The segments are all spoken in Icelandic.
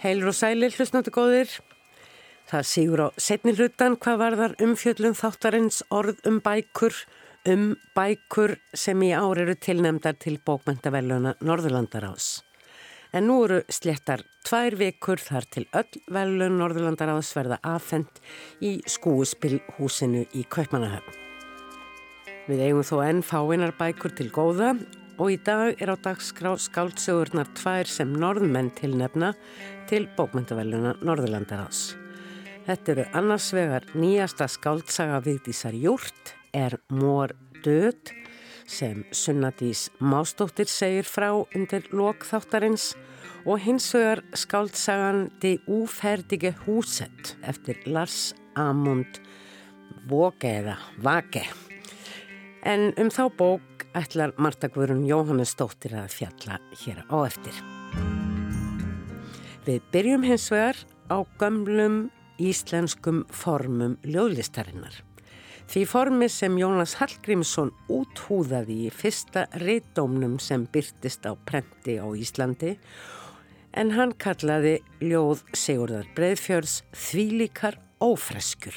Heilur og sælir hlusnáttu góðir. Það sígur á setni hlutan hvað varðar umfjöllum þáttarins orð um bækur, um bækur sem í ár eru tilnemdar til bókmæntaveluna Norðurlandarás. En nú eru sléttar tvær vikur þar til öll velun Norðurlandarás verða afhengt í skúuspilhúsinu í Kaupmannahöfn. Við eigum þó enn fáinnar bækur til góða og í dag er á dagskrá skáldsögurnar tvær sem norðmenn tilnefna til bókmyndaveluna Norðurlandarás. Þetta eru annars vegar nýjasta skáldsaga Vigdísar Júrt er Mór död sem Sunnadís Mástóttir segir frá undir lokþáttarins og hins vegar skáldsagan De úferdige húset eftir Lars Amund Våge eða Vage. En um þá bók ætlar Marta Guðrun Jóhannesdóttir að fjalla hér á eftir. Við byrjum hins vegar á gömlum íslenskum formum ljóðlistarinnar. Því formi sem Jónas Hallgrímsson úthúðaði í fyrsta reitdómnum sem byrtist á prenti á Íslandi en hann kallaði ljóð Sigurðar Breðfjörðs Þvílíkar ófreskur.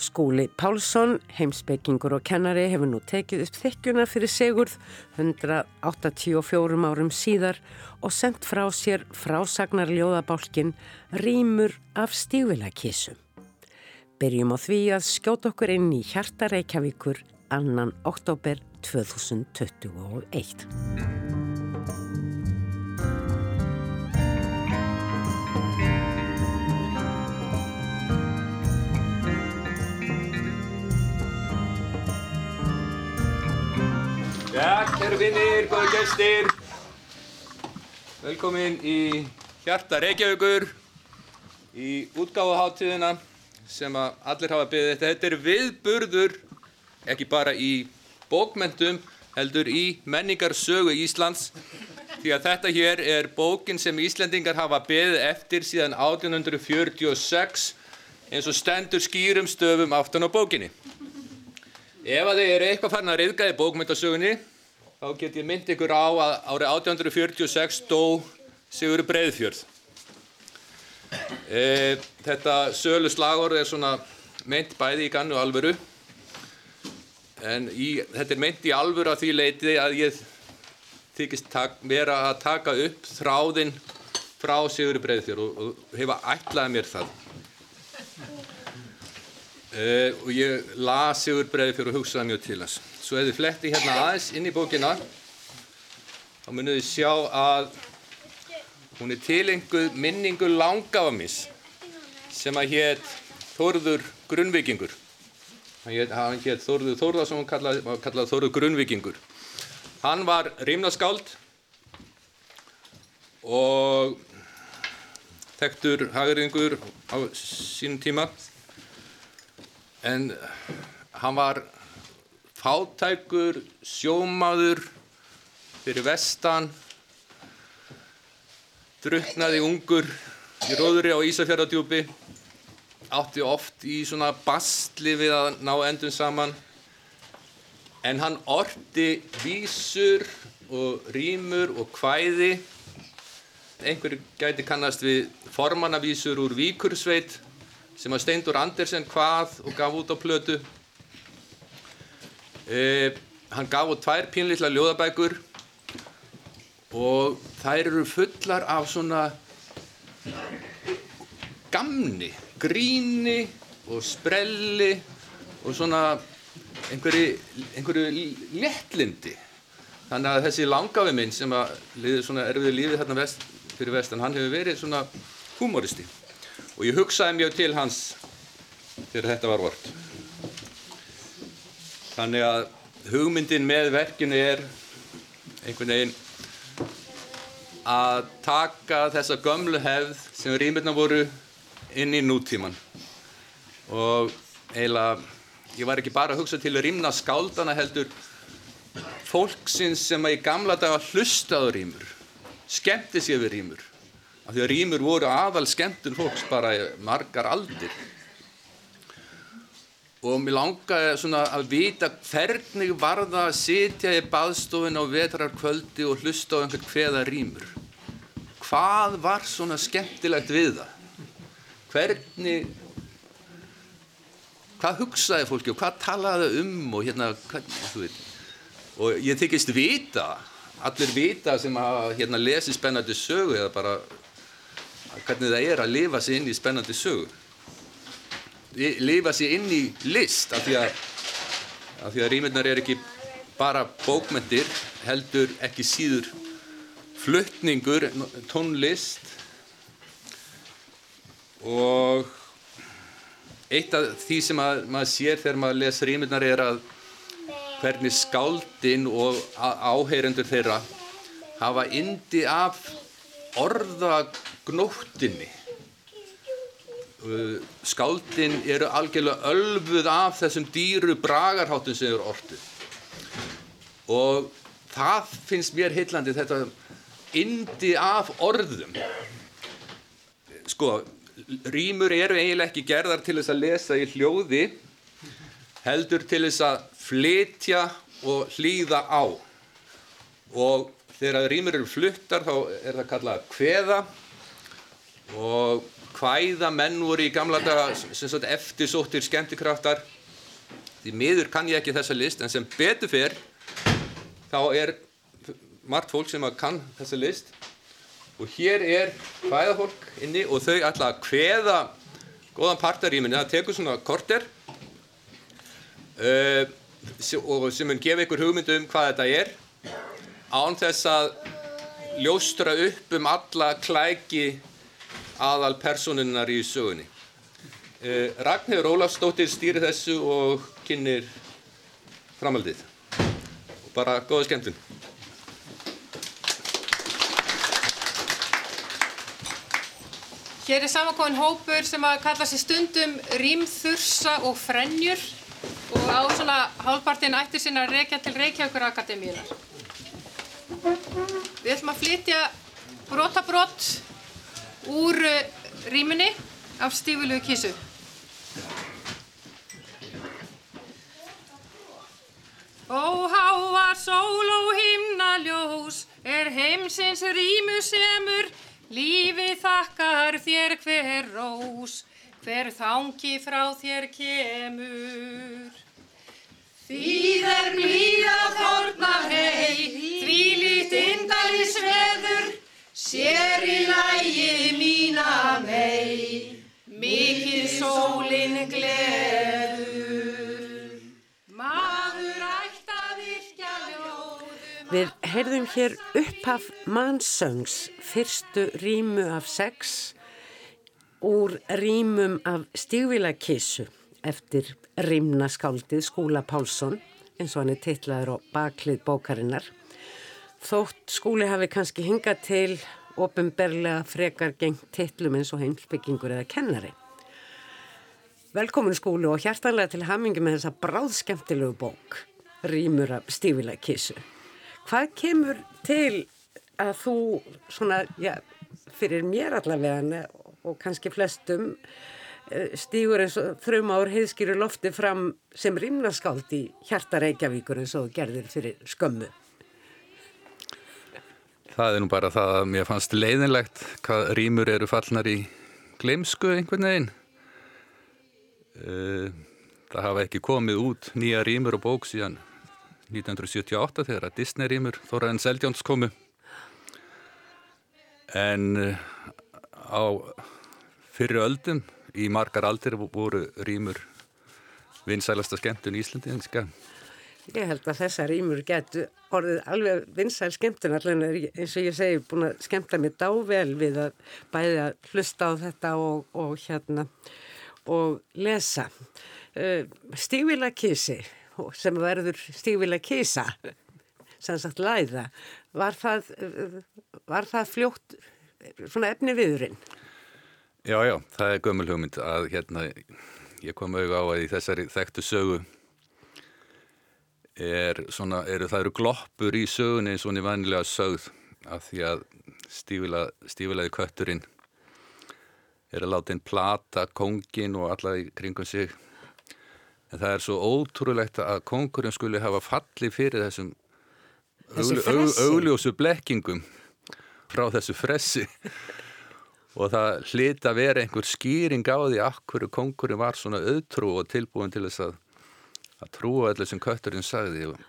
Skúli Pálsson, heimsbyggingur og kennari hefur nú tekið upp þykjuna fyrir Sigurð 184 árum síðar og sendt frá sér frásagnar ljóðabálkin Rýmur af stífilakísu. Byrjum á því að skjóta okkur inn í hjarta Reykjavíkur annan oktober 2021. kæru vinnir, góðu gæstir. Velkomin í Hjarta Reykjavíkur í útgáðaháttíðina sem að allir hafa byggðið þetta. Þetta er viðburður, ekki bara í bókmentum, heldur í menningarsögu Íslands. Því að þetta hér er bókin sem Íslendingar hafa byggðið eftir síðan 1846 eins og stendur skýrum stöfum aftan á bókinni. Ef að þið eru eitthvað farin að riðga í bókmyndasögunni þá get ég mynd ykkur á að árið 1846 dó Sigur Breiðfjörð. E, þetta sölu slagorð er svona mynd bæði í gannu alvöru en í, þetta er mynd í alvöru að því leiti að ég þykist tak, vera að taka upp þráðinn frá Sigur Breiðfjörð og, og hefa ætlaði mér það. Uh, og ég las Sigur Breiði fyrir að hugsaða mjög til hans. Svo ef þið fletti hérna aðeins inn í bókina þá munum þið sjá að hún er tilenguð minningu langafamins sem að hétt Þórður Grunnvikingur. Hann hétt Þórður Þórðarsson og kallaði, kallaði Þórður Grunnvikingur. Hann var rímnaskáld og tektur hagriðingur á sínum tíma en hann var fátækur sjómaður fyrir vestan druknaði ungur í róðuri á Ísafjörðardjúpi átti oft í svona bastli við að ná endun saman en hann orti vísur og rýmur og kvæði einhver gæti kannast við formannavísur úr Víkursveit sem að Steindur Andersen hvað og gaf út á plötu. Eh, hann gaf út tvær pínlítla ljóðabækur og þær eru fullar af svona gamni, gríni og sprelli og svona einhverju, einhverju léttlindi. Þannig að þessi langafi minn sem að liði svona erfiði lífið þarna vest, fyrir vestan, hann hefur verið svona humoristi og ég hugsaði mjög til hans þegar þetta var vort. Þannig að hugmyndin með verkinu er einhvern veginn að taka þessa gömlu hefð sem rýmirna voru inn í nútíman og eiginlega, ég var ekki bara að hugsa til að rýmna skáldana heldur fólksins sem að í gamla daga hlustaðu rýmur, skemmti sér við rýmur. Af því að rýmur voru aðal skemmtun fólks bara margar aldir og mér langaði svona að vita hvernig var það að sitja í baðstofun á vetrarkvöldi og hlusta á einhvern hveða rýmur hvað var svona skemmtilegt við það? Hvernig, hvað hugsaði fólki og hvað talaði um og hérna, veit, og ég þykist vita, allir vita sem að hérna lesi spennandi sögu eða bara hvernig það er að lifa sig inn í spennandi sögu. Lifa sig inn í list af því að, af því að rýmurnar er ekki bara bókmentir, heldur ekki síður fluttningur, tónlist. Og eitt af því sem að, maður sér þegar maður les rýmurnar er að hvernig skáldin og áheyrendur þeirra hafa indi af orðagnóttinni skáldin eru algjörlega ölfuð af þessum dýru bragarháttum sem eru ortu og það finnst mér heillandi þetta indi af orðum. Sko rýmur eru eiginlega ekki gerðar til þess að lesa í hljóði heldur til þess að flytja og hlýða á. Og þegar rýmur eru fluttar þá er það kallað kveða. Og hvæða menn voru í gamla daga eftirsóttir skemmtikraftar. Því miður kann ég ekki þessa list en sem betur fyrr þá er margt fólk sem kann þessa list. Og hér er hvæðafólk inni og þau ætla að hveða góðan partar í minni, það tekur svona korter uh, og sem mun gefa ykkur hugmyndu um hvað þetta er. Án þess að ljóstra upp um alla klæki aðal personinnar í sögunni. Uh, Ragnhjörður Ólafsdóttir stýri þessu og kynir framaldið. Og bara góða skemmtun. Hér er samankóðin hópur sem að kalla sér stundum rýmþursa og frenjur og á svona hálfpartin ættir sinna reykja til Reykjavíkur Akademíunar. Við ætlum að flytja brotabrott úr eh, rýmunni af stífulugu kísu. Óháar sól og himnaljós er heimsins rýmu semur Lífi þakkar þér hver rós, hver þangi frá þér kemur. Þýð er blíða þórna hei, því lít indali sveður, sér í lægi mína mei, mikið sólinn gleður. Maður ætt að virkja ljóðum. Við heyrðum hér upphaf mannsöngs, fyrstu rímu af sex, úr rímum af stígvílakissu eftir rímnaskáldið Skúla Pálsson, eins og hann er titlaður á baklið bókarinnar. Þótt skúli hafi kannski hingað til ofinberlega frekar gengt titlum eins og heimsbyggingur eða kennari. Velkomin skúli og hjartanlega til hamingi með þessa bráðskemtilegu bók, rímur af stígvílakissu. Hvað kemur til að þú svona, já, fyrir mér allavega og kannski flestum stígur eins og þrjum ár heiðskýru lofti fram sem rímnaskáld í hjarta Reykjavíkur eins og gerðir fyrir skömmu? Það er nú bara það að mér fannst leiðinlegt hvað rímur eru fallnar í gleimsku einhvern veginn. Það hafa ekki komið út nýja rímur og bók síðan 1978 þegar að Disney rýmur Þóraðin Seldjóns komu en á fyrri öldum í margar aldir voru rýmur vinsælasta skemmtun í Íslandi enska. Ég held að þessa rýmur getur orðið alveg vinsæl skemmtun allavega eins og ég segi búin að skemmta mér dável við að bæði að hlusta á þetta og, og hérna og lesa. Stígvila kissi sem verður stígvila kísa sem sagt læða var það, var það fljótt svona efni viðurinn? Já, já, það er gömul hugmynd að hérna ég kom auðvitað á að í þessari þekktu sögu er svona, eru, það eru gloppur í sögunni eins og hann er vanilega sögð af því að stífila, stífilaði kötturinn er að láta einn plata kongin og alla í kringum sig. En það er svo ótrúlegt að kongurinn skuli hafa fallið fyrir þessum augl, augljósu blekkingum frá þessu fressi og það hliti að vera einhver skýring á því að hverju kongurinn var svona auðtrú og tilbúin til þess að, að trúa allir sem kötturinn sagði og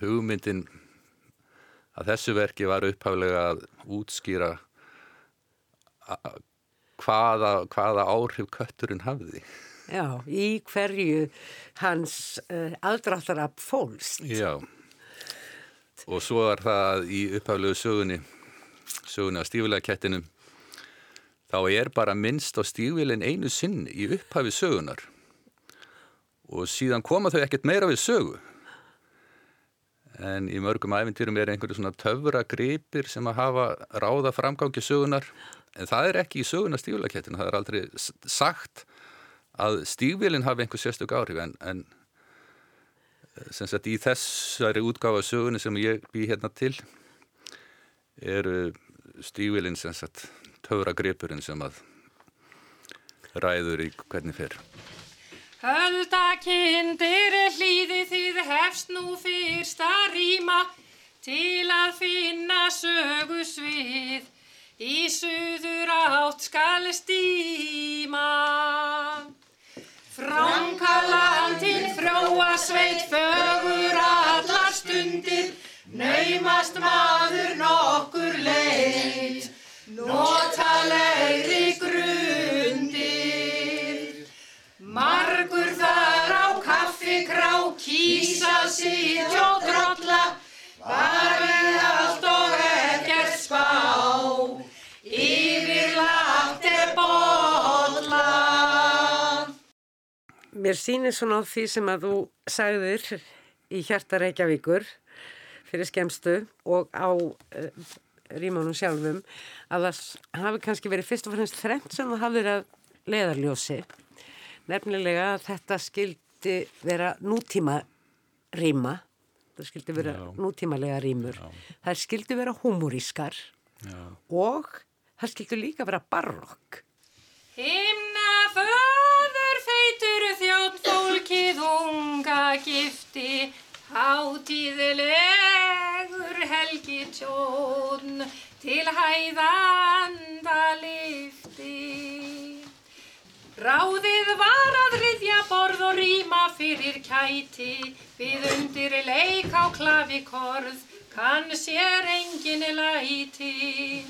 hugmyndin að þessu verki var upphaflega að útskýra að hvaða, hvaða áhrif kötturinn hafði. Já, í hverju hans uh, aðdráttar af fólst. Já, og svo er það í upphaflegu sögunni, sögunni á stífulega þá er bara minnst á stífilin einu sinn í upphafi sögunar og síðan koma þau ekkert meira við sögu. En í mörgum æfintýrum er einhverju svona töfra gripir sem að hafa ráða framgangi sögunar en það er ekki í söguna stíflakettina, það er aldrei sagt að stífvilin hafi einhver sérstök áhrif. En, en sem sagt í þessari útgáfa sögunni sem ég bý hérna til eru stífvilin sem sagt töfra gripurinn sem að ræður í hvernig fer Höldakindir hlýði þið hefst nú fyrsta rýma til að finna sögu svið. Í suður átt skal stíma. Frankalandin frjóa sveit fögur allar stundir, naumast maður nokkur leit, kísa sitt og drolla, var við allt og ekkert spá, yfir er bolla. Mér sýnir svona á því sem að þú sagðir í hjarta Reykjavíkur fyrir skemstu og á uh, rímanum sjálfum að það hafi kannski verið fyrst og fremst þrengt sem það hafði verið að leðarljósi nefnilega að þetta skildi vera nútíma rýma, það skildi vera Já. nútímalega rýmur, Já. það skildi vera humorískar og það skildi líka vera barokk. Himna föður feitur þjótt fólkið unga gifti, hátíðilegur helgi tjón til hæðanda lifti. Ráðið var að riðja borð og rýma fyrir kæti, við undir leik á klavikorð, kann sér engin læti.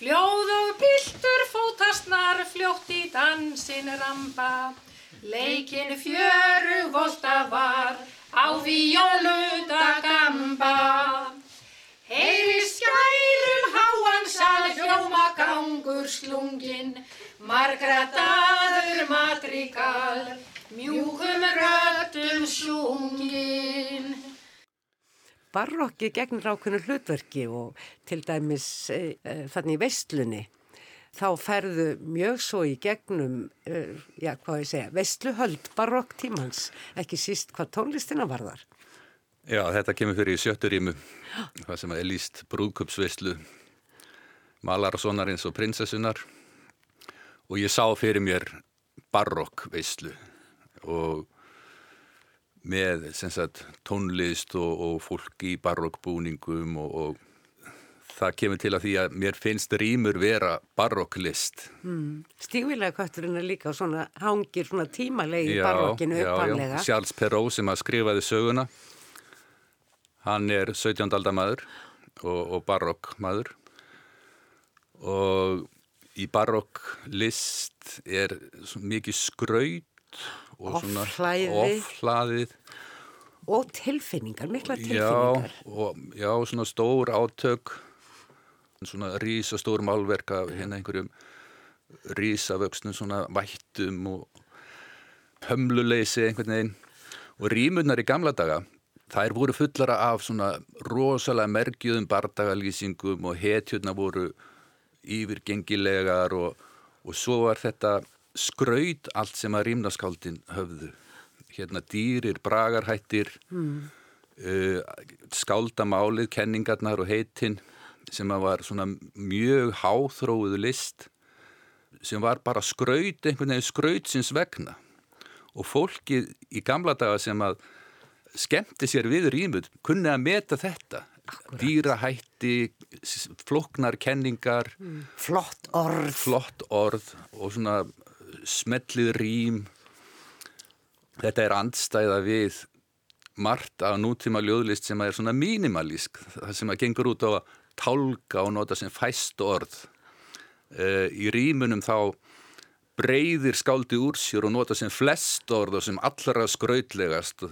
Fljóð og piltur fótastnar fljótt í dansin ramba, leikin fjöru volta var á violuta gamba. Heyri skælum háan sal hljóma gangur slungin, margra daður matrikal, mjúkum röttum sjungin. Barokki gegnur ákveðinu hlutverki og til dæmis e, e, þannig í veistlunni. Þá ferðu mjög svo í gegnum, e, já hvað ég segja, veistluhöld barokk tímans, ekki síst hvað tónlistina var þar. Já, þetta kemur fyrir í sjötturímu, hvað sem er líst brúðköpsveistlu, Malarsonarins og prinsessunar og ég sá fyrir mér barokkveislu og með sagt, tónlist og, og fólk í barokkbúningum og, og það kemur til að því að mér finnst rýmur vera barokklist. Mm. Stígvilega kvarturinn er líka svona hangir svona tímalegi í barokkinu uppaflega. Charles Perrault sem að skrifaði söguna, hann er 17. aldamadur og, og barokkmadur og í barokk list er mikið skraut og svona ofhlaðið og tilfinningar, mikla tilfinningar. Já, og, já, svona stór átök. Svona rísa stór málverk af hérna einhverjum rísavöxnum svona vættum og hömluleysi einhvern veginn. Og rímunar í gamla daga þær voru fullara af svona rosalega merkjuðum bardagalýsingum og hetjurna voru yfirgengilegar og, og svo var þetta skraut allt sem að rýmnaskáldin höfðu. Hérna dýrir, bragarhættir, mm. uh, skáldamálið, kenningarnar og heitinn sem að var svona mjög háþróuðu list sem var bara skraut, einhvern veginn skraut sinns vegna og fólkið í gamla daga sem að skemmti sér við rýmud kunni að meta þetta, Akkurat. dýrahætt hluti, floknar kenningar, Flott orð. flott orð og svona smellið rým. Þetta er andstæða við margt af nútíma ljóðlist sem er svona mínimalísk, það sem að gengur út á að tálka og nota sem fæst orð. Uh, í rýmunum þá breyðir skáldi úr sér og nota sem flest orð og sem allra skrautlegast.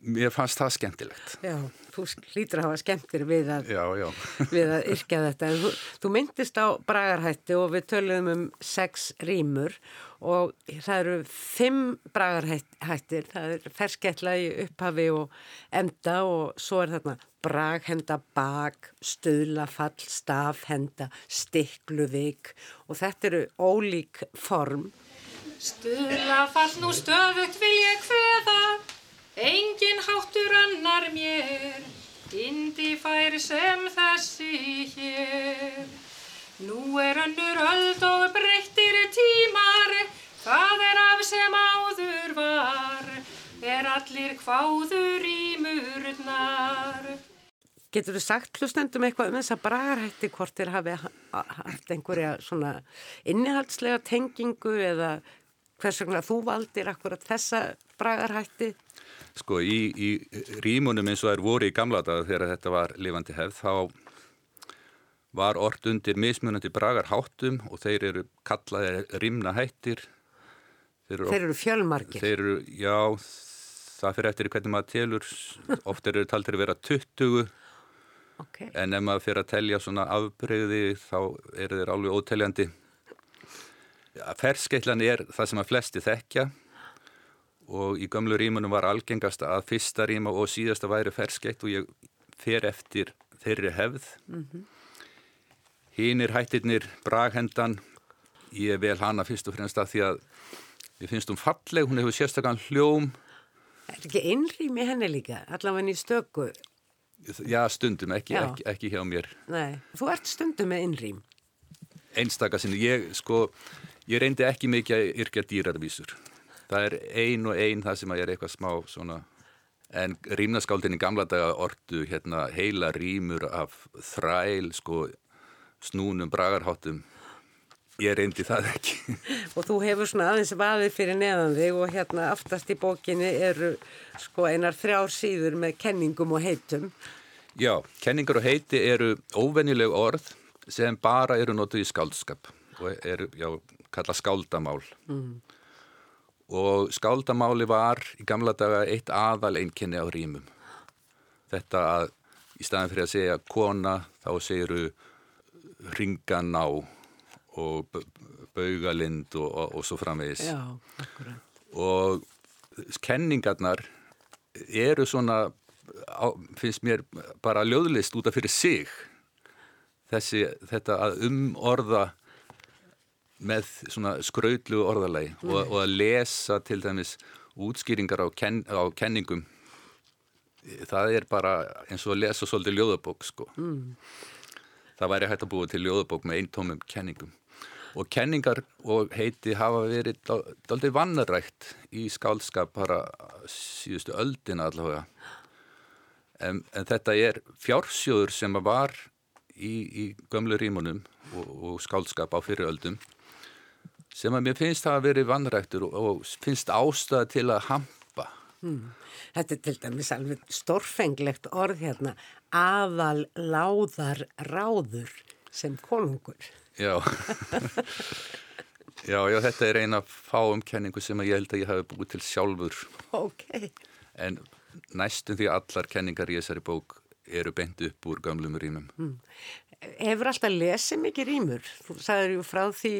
Mér fannst það skemmtilegt. Já, þú hlýtur að hafa skemmtir við að, Já, já. við að yrkja þetta. Þú, þú myndist á bragarhætti og við töluðum um sex rýmur og það eru fimm bragarhættir. Það er fersketla í upphafi og enda og svo er þarna braghenda, bak, stöðlafall, stafhenda, stikluvik og þetta eru ólík form. Stuðla fall nú stöðugt vil ég hveða, engin háttur annar mér, indi fær sem þessi hér. Nú er önnur öld og breyttir tímar, hvað er af sem áður var, er allir kváður í murnar. Getur þú sagt hlustendum eitthvað um þessa bragarhætti hvort þér hafi ha- haft einhverja svona innihaldslega tengingu eða hvers vegna þú valdir akkurat þessa bragarhætti? Sko í, í rímunum eins og er voru í gamla daga þegar þetta var lifandi hefð þá var orð undir mismunandi bragar háttum og þeir eru kallaði rímna hættir. Þeir eru, Þeir eru fjölmargir. þeir eru, já, það fyrir eftir hvernig maður telur, oft eru taldir að vera 20 Okay. en ef maður fyrir að telja svona afbreyði þá eru þeir alveg óteljandi. Ja, Ferskeitlan er það sem að flesti þekkja og í gömlu rímunum var algengast að fyrsta ríma og síðasta væri ferskeitt og ég fer eftir þeirri hefð. Mm -hmm. Hínir hættirnir, braghendan, ég vel hana fyrst og fremst að því að ég finnst hún falleg, hún hefur sérstakann hljóm, Er ekki einrými henni líka, allavega í stöku? já stundum, ekki, Já. ekki, ekki hjá mér. Nei, þú ert stundum með einrým. einstaka sinni, ég sko ég reyndi ekki mikið að yrkja dýrarvísur það er ein og ein það sem að ég er eitthvað smá svona en rýmnaskáldin í gamla daga ordu hérna heila rýmur af þræl sko snúnum bragarháttum. Ég reyndi það ekki. Og þú hefur svona aðeins vaðið fyrir neðan þig og hérna aftast í bókinni eru sko einar þrjár síður með kenningum og heitum. já, kenningar og heiti eru óvenjuleg orð sem bara eru notuð í skáldskap og eru, já, kalla skáldamál og skáldamáli var í gamla daga eitt aðal einkenni á rýmum. Þetta að í staðin fyrir að segja kona þá segiru ringaná og baugalind og, og, og svo framvegis. Já, akkurat. Og kenningarnar eru svona, á, finnst mér bara ljóðlist út af fyrir sig. Þessi, þetta að umorða með svona skrautlu orðalagi og, og að lesa til dæmis útskýringar á, ken, á kenningum það er bara eins og að lesa svolítið ljóðabók sko. Mm. það væri hægt að búa til ljóðabók með eintómum kenningum. Og kenningar og heiti hafa verið daldið vannarægt í skálskap bara síðustu öldina allavega. En, en þetta er fjársjóður sem var í, í gömlu rímunum og, og skálskap á fyriröldum sem að mér finnst það að verið vannræktur og, og finnst ástæða til að hampa. Þetta er til dæmis alveg stórfenglegt orð hérna, aðal láðar ráður sem konungur. Já. já, já, þetta er eina fáum kenningu sem ég held að ég hafi búið til sjálfur. Ok. En næstum því allar kenningar í þessari bók eru beint upp úr gamlum rýmum. Hefur alltaf lesið mikið rýmur? Þú sagður ju frá því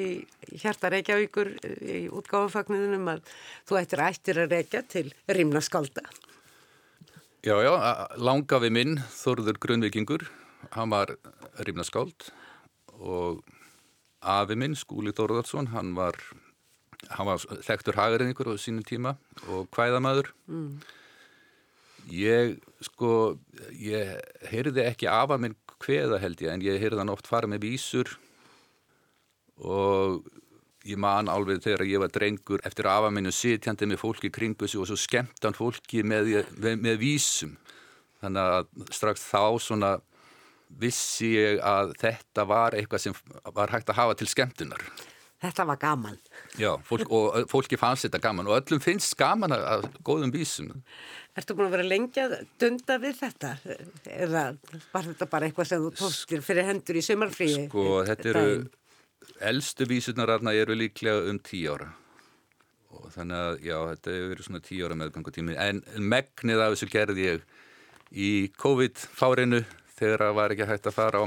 hjarta Reykjavíkur í útgáfafagninunum að þú ættir ættir að reykja til rýmnaskálda. Já, já, langafi minn, Þorður Grunvikingur, hann var rýmnaskáld og afi minn, Skúli Þorðarsson, hann var, hann var þekktur hagariðingur á sínum tíma og hvæðamaður. Mm. Ég, sko, ég heyrði ekki afa minn hveða held ég, en ég heyrði hann oft fara með vísur og ég man alveg þegar ég var drengur eftir afa minnu sitjandi með fólki kringu sig og svo skemmt hann fólki með, með, með vísum þannig að strax þá svona vissi ég að þetta var eitthvað sem var hægt að hafa til skemmtunar. Þetta var gaman. Já, fólk, og fólki fannst þetta gaman og öllum finnst gaman að, að góðum vísum. Ertu búin að vera lengi að dunda við þetta? Eða var þetta bara eitthvað sem þú tókstir fyrir hendur í sumarfríi? Sko, þetta eru, eldstu vísunar eru líklega um tíu ára og þannig að, já, þetta hefur verið svona tíu ára meðgangutími en megnið af þessu gerði ég í COVID-fárinu þegar það var ekki hægt að fara á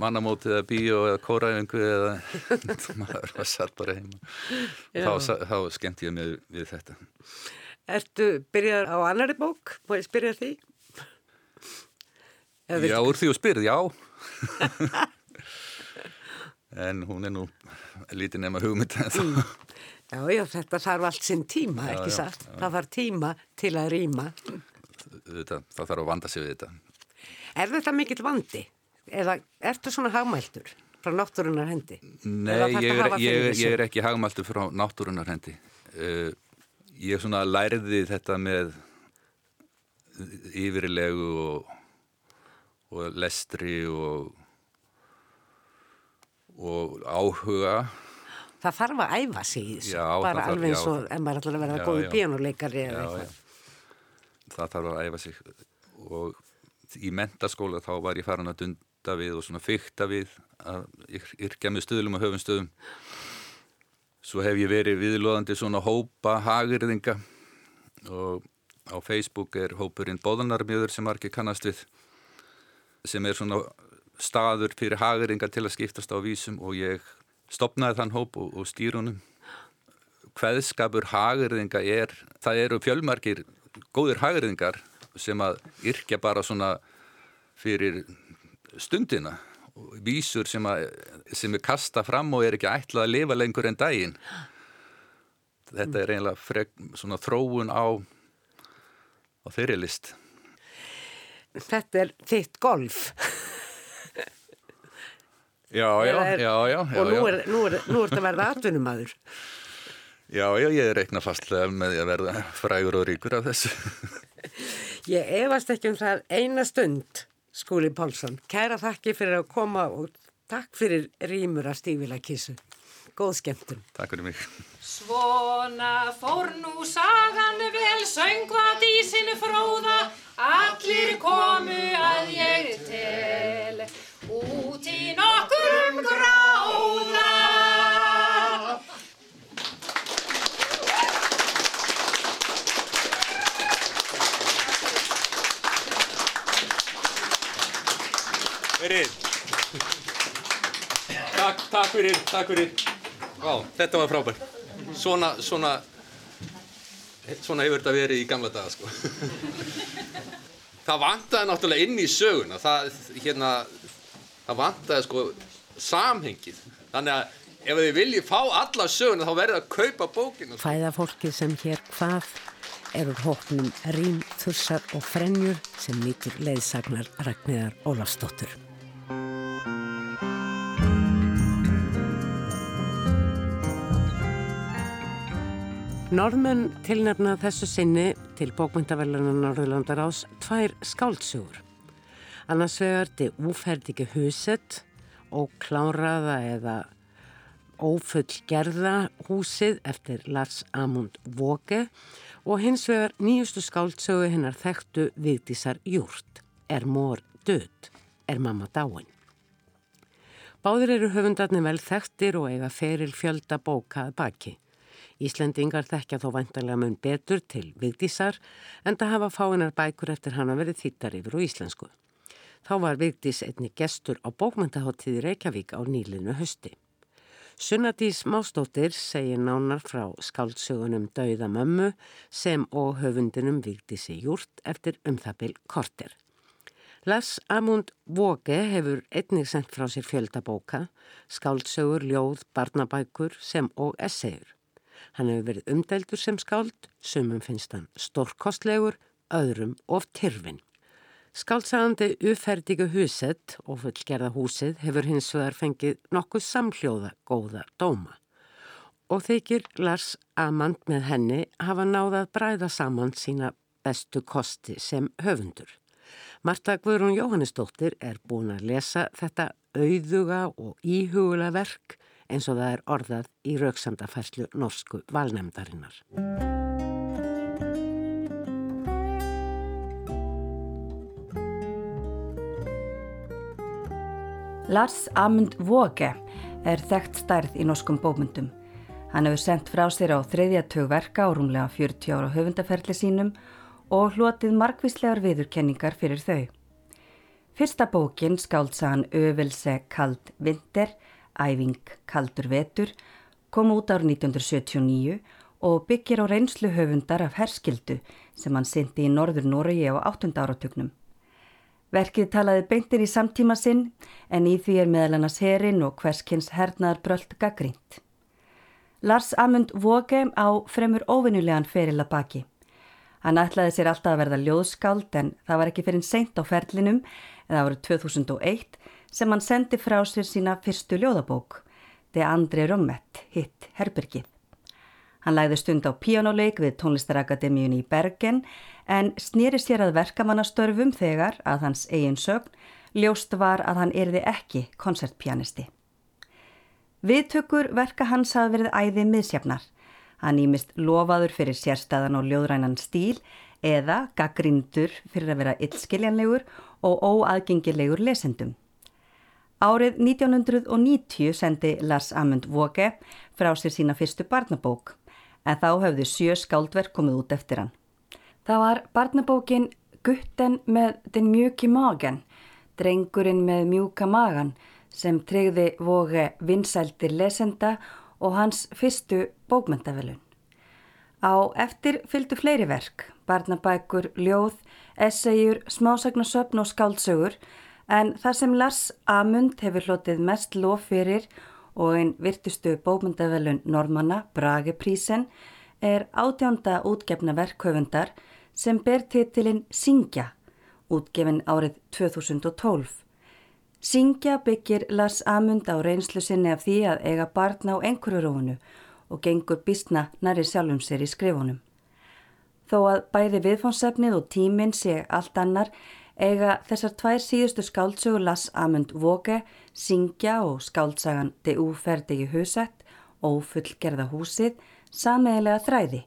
mannamótið eða bíó eða kóraæfingu eða maður var satt bara heima þá, þá skemmt ég mig við þetta Ertu byrjað á annari bók? Má ég spyrja því? Já, úr því og spyrð, já en hún er nú lítið nema hugmynd mm. Já, já, þetta þarf allt sinn tíma, já, ekki satt? Það þarf tíma til að rýma Það þarf að vanda sig við þetta Er þetta mikill vandi? Eða ertu svona hagmæltur frá náttúrunar hendi? Nei, ég er, ég, ég er ekki hagmæltur frá náttúrunar hendi. Uh, ég svona læriði þetta með yfirilegu og, og lestri og, og áhuga. Það þarf að æfa sig í þessu, bara alveg eins og en maður ætlar að vera góði píjónuleikari eða eitthvað. Það þarf að æfa sig og í mentaskóla þá var ég farin að dund flirta við og svona fykta við að yrkja með stöðlum og höfum stöðum svo hef ég verið viðlóðandi svona hópa hagirðinga og á Facebook er hópurinn Bóðanarmjöður sem margir kannast við sem er svona staður fyrir hagirðinga til að skiptast á vísum og ég stopnaði þann hóp og, og stýrunum hveðskapur hagirðinga er það eru fjölmarkir góðir hagirðingar sem að yrkja bara svona fyrir stundina vísur sem, að, sem er kasta fram og er ekki ætlað að lifa lengur en daginn. Þetta er eiginlega frek, svona þróun á á þeirri list. Þetta er þitt golf. Já, já, er, já, já Og nú er, nú er, nú er þetta verða atvinnumæður Já, já, ég er reikna fastlega með að verða frægur og ríkur af þessu. Ég efast ekki um það eina stund Skúli Pálsson. Kæra þakki fyrir að koma og takk fyrir rýmur að stífila kísu. Góð skemmtum. Takk fyrir mig. Svona fór nú sagan vel, söngvað í sinu fróða, allir komu að ég tel, út í nokkurum gráða. Verið. Takk, takk fyrir, takk fyrir. Vá, þetta var frábært. Svona, svona, svona hefur þetta verið í gamla daga, sko. Það vantaði náttúrulega inn í söguna, það, hérna, það vantaði, sko, samhengið. Þannig að ef þið viljið fá alla söguna, þá verður það að kaupa bókinu. Fæða fólkið sem hér hvað erur hóknum rým, þursar og frenjur sem nýtur leiðsagnar Ragnæðar Ólafsdóttur. Norðmenn tilnefna þessu sinni til bókmyndavellunar Norðurlandarás tvær skáltsugur. Annars vegar til úferðiki huset og kláraða eða ófullgerða húsið eftir Lars Amund Våge og hins vegar nýjustu skáltsugu hennar þekktu Vigdísar Júrt. Er mór död? Er mamma dáin? Báðir eru höfundarnir vel þekktir og eiga feril fjölda bókað baki. Íslendingar þekkja þó vantarlega mun betur til Vigdísar en það hafa fáinar bækur eftir hann að verið þýttar yfir og íslensku. Þá var Vigdís einni gestur á bókmyndaháttíði Reykjavík á nýlinu hösti. Sunnadís Mástóttir segir nánar frá skáldsögunum Dauða mömmu sem og höfundinum Vigdísi Júrt eftir umþabil Korter. Lars Amund Våge hefur einnig sendt frá sér fjöldabóka, skáldsögur, ljóð, barnabækur sem og essegur. Hann hefur verið umdeldur sem skáld, sumum finnst hann stórkostlegur, öðrum of tyrfin. Skáldsagandi uferdigu húsett og fullgerða húsið hefur hins vegar fengið nokkuð samhljóða góða dóma. Og þykir Lars Amand með henni hafa náðað bræða saman sína bestu kosti sem höfundur. Marta Guðrún Jóhannesdóttir er búin að lesa þetta auðuga og íhugulega verk eins og það er orðað í rauksamdafærslu norsku valnemdarinnar. Lars Amund Våge er þekkt stærð í norskum bókmyndum. Hann hefur sendt frá sér á þriðjartög verka á rúmlega 40 ára höfundaferli sínum og hlotið markvíslegar viðurkenningar fyrir þau. Fyrsta bókin skáld sagan Övelse kald vinter, æfing kaldur vetur, kom út árið 1979 og byggir á reynslu höfundar af herskildu sem hann syndi í norður Noregi á 8. áratugnum. Verkið talaði beintir í samtíma sinn en í því er meðal annars herin og hverskins hernaðar brölt gaggrínt. Lars Amund Våge á fremur óvinnulegan feril að baki. Hann ætlaði sér alltaf að verða ljóðskáld en það var ekki fyrir seint á ferlinum eða árið 2001 sem hann sendi frá sér sína fyrstu ljóðabók, De Andri Rommett, hitt Herbergið. Hann læði stund á píjónuleik við tónlistarakademíun í Bergen en snýri sér að verkamannastörfum þegar að hans eigin sögn ljóst var að hann erði ekki koncertpianisti. Viðtökur verka hans hafa verið æði miðsjafnar. Hann ímist lofaður fyrir sérstæðan og ljóðrænan stíl eða gaggrindur fyrir að vera illskiljanlegur og óaðgengilegur lesendum. Árið 1990 sendi Lars Amund Våge frá sér sína fyrstu barnabók en þá höfðu sjö skáldverk komið út eftir hann. Það var barnabókin Gutten með den mjöki magen, drengurinn með mjúka magan sem treyði vogi vinsæltir lesenda og hans fyrstu bókmyndavelun. Á eftir fylgdu fleiri verk, barnabækur, ljóð, essagjur, smásagnasöfn og skáldsögur en það sem Lars Amund hefur hlotið mest lof fyrir og einn virtustu bókmyndavelun Normanna, Brageprísen, er átjánda útgefna verkhöfundar sem ber titilinn Singja, útgefin árið 2012. Singja byggir Lars Amund á reynslu sinni af því að eiga barn á einhverju rónu og gengur bísna næri sjálfum sér í skrifunum. Þó að bæði viðfónsefnið og tíminn sé allt annar eiga þessar tvær síðustu skáldsögur Lass Amund Vóge, Singja og skáldsagan De Úferdegi Husett, Ófullgerða húsið, sameiglega þræði.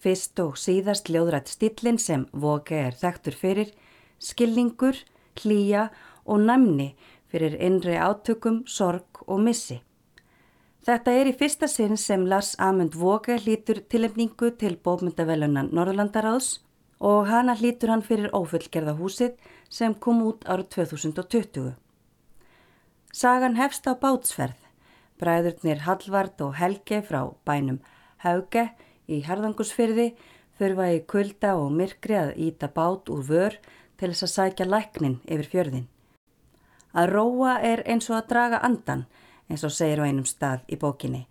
Fyrst og síðast ljóðrætt stillin sem Vóge er þekktur fyrir, skilningur, hlýja og næmni fyrir innri átökum, sorg og missi. Þetta er í fyrsta sinn sem Lars Amund Vóge hlýtur tilefningu til bókmyndavelunan Norðlandaráðs og hana hlítur hann fyrir ófullgerða húsið sem kom út árið 2020. Sagan hefst á bátsferð. Bræðurnir Hallvard og Helge frá bænum Hauge í Herðangusfyrði þurfa í kulda og myrkri að íta bát úr vör til þess að sækja læknin yfir fjörðin. Að róa er eins og að draga andan, eins og segir á einum stað í bókinni,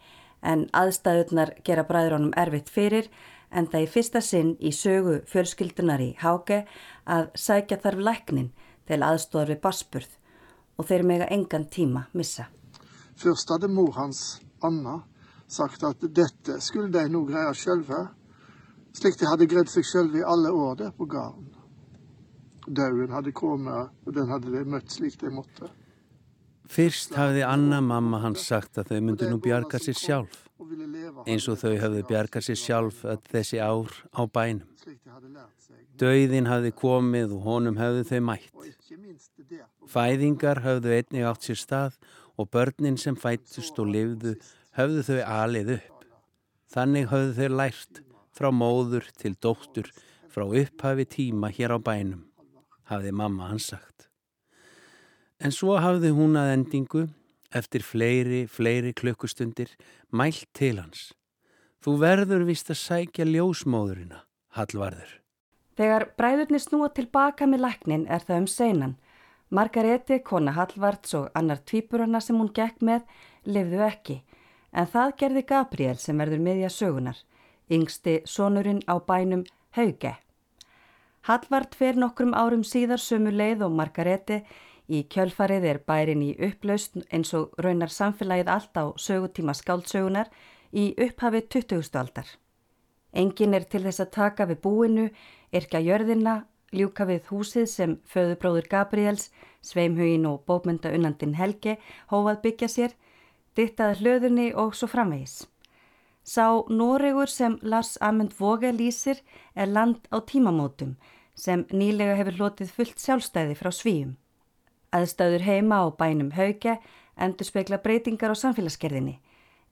en aðstæðurnar gera bræðurónum erfitt fyrir en það í fyrsta sinn í sögu fjölskyldunar í Háke að sækja þarf læknin til aðstofar við basburð og þeir mega engan tíma missa. Fyrst hade mor hans, Anna, sagt at dette skulle de nog greia själva, slik de hadde gredd seg själva i alle der på gården. Døden hadde kommet og den hadde de møtt slik de måtte. Fyrst hafði Anna mamma hans sagt að þau myndu nú bjarga sér sjálf eins og þau hafði bjargað sér sjálf þessi ár á bænum. Dauðin hafði komið og honum hafði þau mætt. Fæðingar hafðu einnig átt sér stað og börnin sem fættust og lifðu hafðu þau alið upp. Þannig hafðu þau lært frá móður til dóttur frá upphafi tíma hér á bænum, hafði mamma hans sagt. En svo hafði hún að endingu eftir fleiri, fleiri klukkustundir mælt til hans. Þú verður vist að sækja ljósmóðurina, Hallvarður. Þegar bræðurnir snúa tilbaka með læknin er það um seinan. Margareti, kona Hallvards og annar tvíburana sem hún gekk með, lifðu ekki. En það gerði Gabriel sem verður miðja sögunar, yngsti sonurinn á bænum Hauge. Hallvard fer nokkrum árum síðar sömu leið og Margareti Í kjölfarið er bærin í upplaust eins og raunar samfélagið allt á sögutíma skáldsögunar í upphafi 20. aldar. Engin er til þess að taka við búinu, yrkja jörðina, ljúka við húsið sem föðubróður Gabriels, Sveimhugin og bókmynda unnandin Helge hófað byggja sér, dittaði hlöðunni og svo framvegis. Sá Noregur sem Lars Amund Voge lýsir er land á tímamótum sem nýlega hefur hlotið fullt sjálfstæði frá svíum. Aðstöður heima á bænum Hauge endur spekla breytingar á samfélagsgerðinni.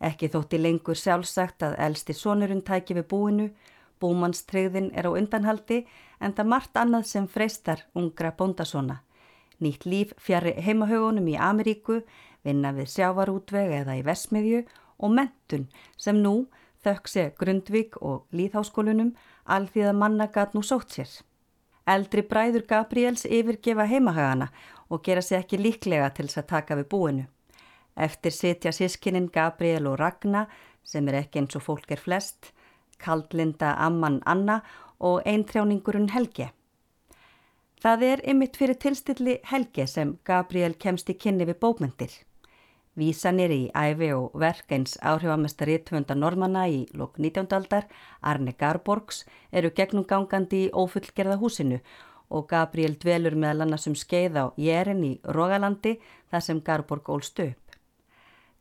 Ekki þótti lengur sjálfsagt að elsti sonurinn tæki við búinu, búmannstreyðin er á undanhaldi en það margt annað sem freistar ungra bóndasona. Nýtt líf fjari heimahögunum í Ameríku, vinna við sjávarútveg eða í Vesmiðju og mentun sem nú þökk sé Grundvik og Líðháskólunum alþýða manna gat nú sótt sér. Eldri bræður Gabriels yfirgefa heimahagana og gera sig ekki líklega til þess að taka við búinu. Eftir sitja sískininn Gabriel og Ragnar sem er ekki eins og fólk er flest, kaldlinda Amman Anna og eintrjáningurinn Helge. Það er ymitt fyrir tilstilli Helge sem Gabriel kemst í kynni við bókmyndir. Vísanir í æfi og verk eins áhrifamestari tvönda normanna í lók 19. aldar, Arne Garborgs, eru gegnum gangandi í ófullgerða húsinu og Gabriel dvelur meðal annars um skeið á Jærin í Rógalandi þar sem Garborg ólst upp.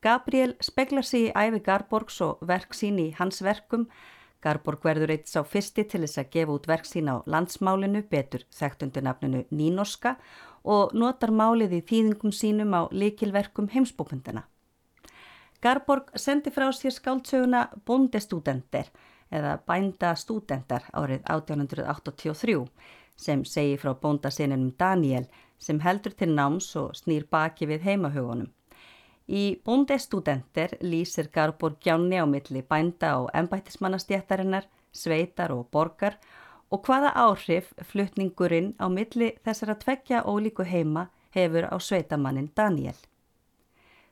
Gabriel speklar sig í æfi Garborgs og verk sín í hans verkum. Garborg verður eitt sá fyrsti til þess að gefa út verk sín á landsmálinu, betur þekktundu nafninu Nínorska og notar málið í þýðingum sínum á likilverkum heimsbókmyndina. Garborg sendi frá sér skáldsöguna Bondestúdenter eða Bændastúdenter árið 1883 sem segi frá bóndasininum Daniel sem heldur til náms og snýr baki við heimahugunum. Í bóndestúdenter lýsir Garborg gjánni á milli bænda og ennbættismannastjættarinnar, sveitar og borgar og hvaða áhrif flutningurinn á milli þessara tveggja ólíku heima hefur á sveitamannin Daniel.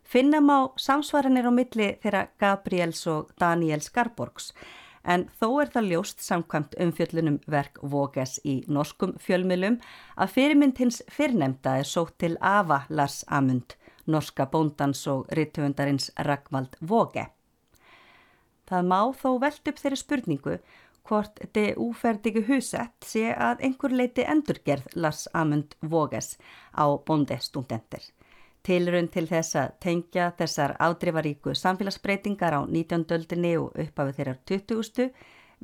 Finnam á samsvaranir á milli þeirra Gabriels og Daniels Garborgs en þó er það ljóst samkvæmt umfjöllunum verk Voges í norskum fjölmilum að fyrirmynd hins fyrrnemda er sótt til Ava Lars Amund, norska bóndans og rittufundarins Ragvald Voge. Það má þó veld upp þeirri spurningu hvort det úferdige husett sé að einhver leiti endurgerð Lars Amund Voges á bóndestúndendir. Tilrönd til þess að tengja þessar ádrifaríku samfélagsbreytingar á 19. öldinni og uppafið þeirrar 20.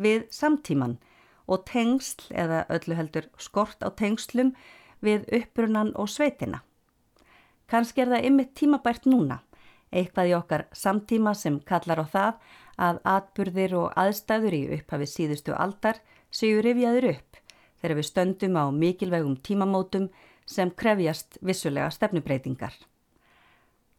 við samtíman og tengsl eða öllu heldur skort á tengslum við upprunan og sveitina. Kanski er það ymmit tímabært núna, eitthvað í okkar samtíma sem kallar á það að atburðir og aðstæður í upphafið síðustu aldar séu rifjaður upp þegar við stöndum á mikilvægum tímamótum sem krefjast vissulega stefnubreitingar.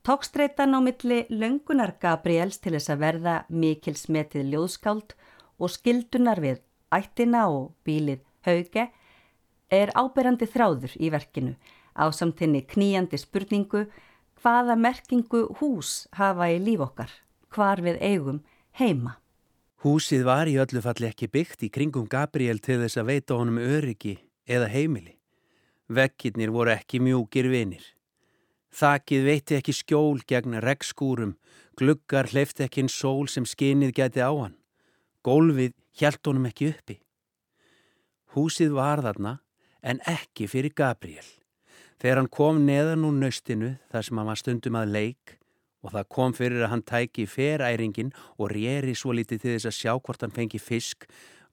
Tókstreitan á milli löngunar Gabriels til þess að verða mikil smetið ljóðskáld og skildunar við ættina og bílið hauge er áberandi þráður í verkinu á samtinni kníjandi spurningu hvaða merkingu hús hafa í líf okkar, hvar við eigum heima. Húsið var í öllu falli ekki byggt í kringum Gabriel til þess að veita honum öryggi eða heimili. Vekkirnir voru ekki mjúkir vinir. Þakið veitti ekki skjól gegn regnskúrum, gluggar hleyfti ekki einn sól sem skinið gæti á hann. Gólfið hjælt honum ekki uppi. Húsið var þarna en ekki fyrir Gabriel. Þegar hann kom neðan úr nöstinu þar sem hann var stundum að leik og það kom fyrir að hann tæki feræringin og rýri svo litið til þess að sjá hvort hann fengi fisk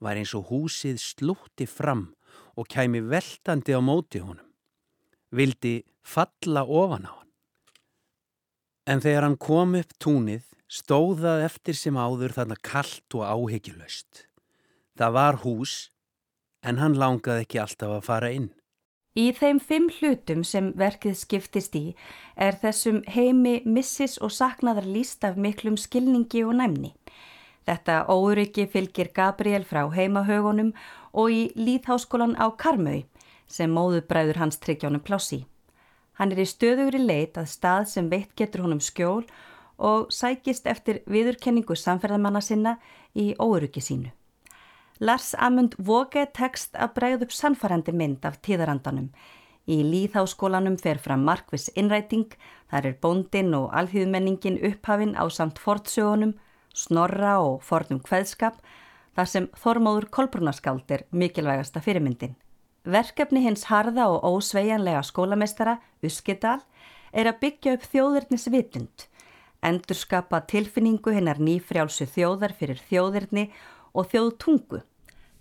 var eins og húsið slútti fram og kæmi veltandi á móti honum vildi falla ofan á hann. En þegar hann kom upp túnið stóðað eftir sem áður þarna kallt og áhyggjulöst. Það var hús en hann langaði ekki alltaf að fara inn. Í þeim fimm hlutum sem verkið skiptist í er þessum heimi missis og saknaðar líst af miklum skilningi og næmni. Þetta óryggi fylgir Gabriel frá heimahögunum og í Líðháskólan á Karmau sem móðubræður hans tryggjónum plássi. Hann er í stöðugri leit að stað sem veitt getur honum skjól og sækist eftir viðurkenningu samferðamanna sinna í óöryggi sínu. Lars Amund Voge tekst að bregð upp sannfærandi mynd af tíðarandanum. Í líðháskólanum fer fram markvis innræting, þar er bóndin og alþjóðmenningin upphafinn á samt fortsögunum, snorra og fornum hveðskap, þar sem Þormóður Kolbrunaskáld er mikilvægasta fyrirmyndin. Verkefni hins harða og ósveigjanlega skólamestara, Uskidal, er að byggja upp þjóðirnisvitund, endurskapa tilfinningu hennar nýfrjálsu þjóðar fyrir þjóðirni og þjóðtungu,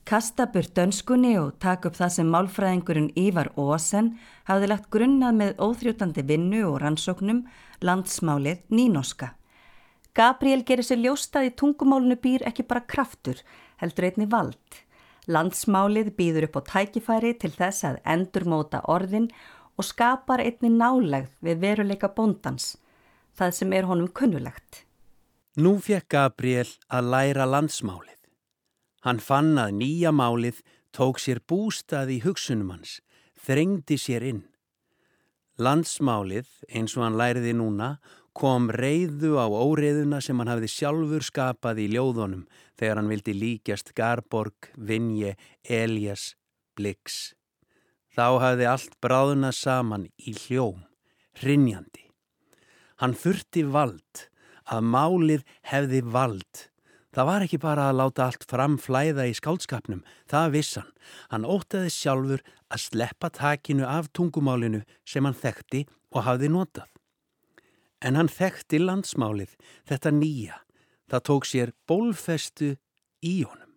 kasta burt dönskunni og taka upp það sem málfræðingurinn Ívar Ósen hafði lagt grunnað með óþrjótandi vinnu og rannsóknum landsmálið nínoska. Gabriel gerir sér ljóstað í tungumálunu býr ekki bara kraftur, heldur einni vald. Landsmálið býður upp á tækifæri til þess að endurmóta orðin og skapar einni nálegð við veruleika bóndans, það sem er honum kunnulegt. Nú fekk Gabriel að læra landsmálið. Hann fann að nýja málið tók sér bústað í hugsunum hans, þrengdi sér inn. Landsmálið, eins og hann læriði núna, kom reyðu á óreiðuna sem hann hafði sjálfur skapað í ljóðunum þegar hann vildi líkjast Garborg, Vinje, Elias, Blix. Þá hafði allt bráðuna saman í hljóm, hrinjandi. Hann þurfti vald, að málið hefði vald. Það var ekki bara að láta allt framflæða í skálskapnum, það vissan. Hann ótaði sjálfur að sleppa takinu af tungumálinu sem hann þekkti og hafði notað. En hann þekkti landsmálið, þetta nýja. Það tók sér bólfestu í honum.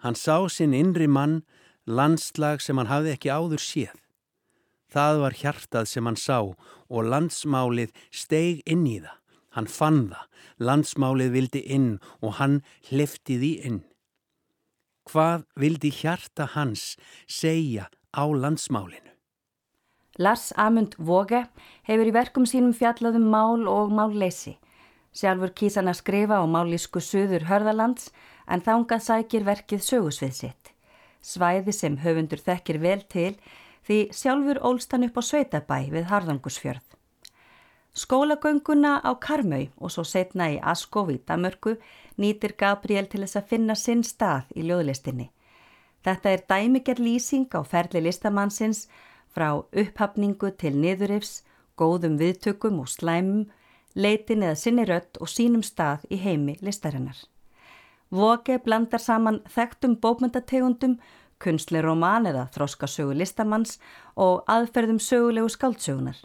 Hann sá sinn innri mann, landslag sem hann hafði ekki áður séð. Það var hjartað sem hann sá og landsmálið steig inn í það. Hann fann það, landsmálið vildi inn og hann hlifti því inn. Hvað vildi hjarta hans segja á landsmálinu? Lars Amund Våge hefur í verkum sínum fjallaðum mál og málleysi. Sjálfur kýsan að skrifa á mállísku söður hörðalands en þángað sækir verkið sögusvið sitt. Svæði sem höfundur þekkir vel til því sjálfur ólstan upp á Sveitabæ við Harðangusfjörð. Skólagönguna á Karmau og svo setna í Askov í Damörku nýtir Gabriel til þess að finna sinn stað í ljóðlistinni. Þetta er dæmiger lýsing á ferli listamannsins frá upphafningu til niðurifs, góðum viðtökum og slæmum, leitin eða sinni rött og sínum stað í heimi listarinnar. Voge blandar saman þekktum bókmyndategundum, kunstli román eða þróskasögu listamanns og aðferðum sögulegu skáldsögunar.